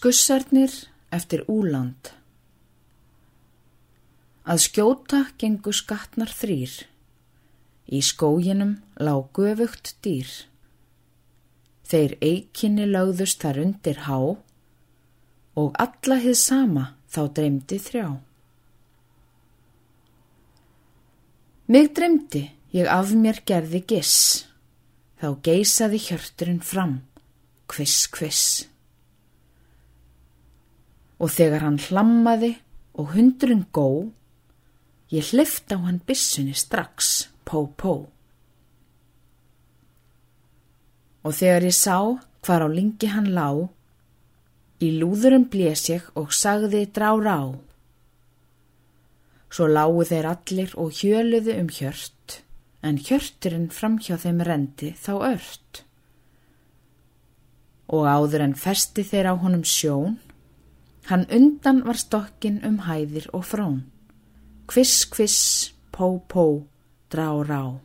Skussarnir eftir úland Að skjóta gengu skattnar þrýr. Í skóginum lág göfugt dýr. Þeir eikinni lögðust þar undir há og alla hið sama þá dreymdi þrjá. Mig dreymdi ég af mér gerði giss, þá geisaði hjörturinn fram, kviss, kviss. Og þegar hann hlammaði og hundurinn gó, ég hlifta á hann bissunni strax, pó, pó. Og þegar ég sá hvar á lingi hann lá, í lúðurum blés ég og sagði drá rá. Svo lágu þeir allir og hjöluðu um hjört, en hjörturinn framhjá þeim rendi þá ört. Og áður en festi þeir á honum sjón, hann undan var stokkin um hæðir og frón. Kviss, kviss, pó, pó, drá, rá.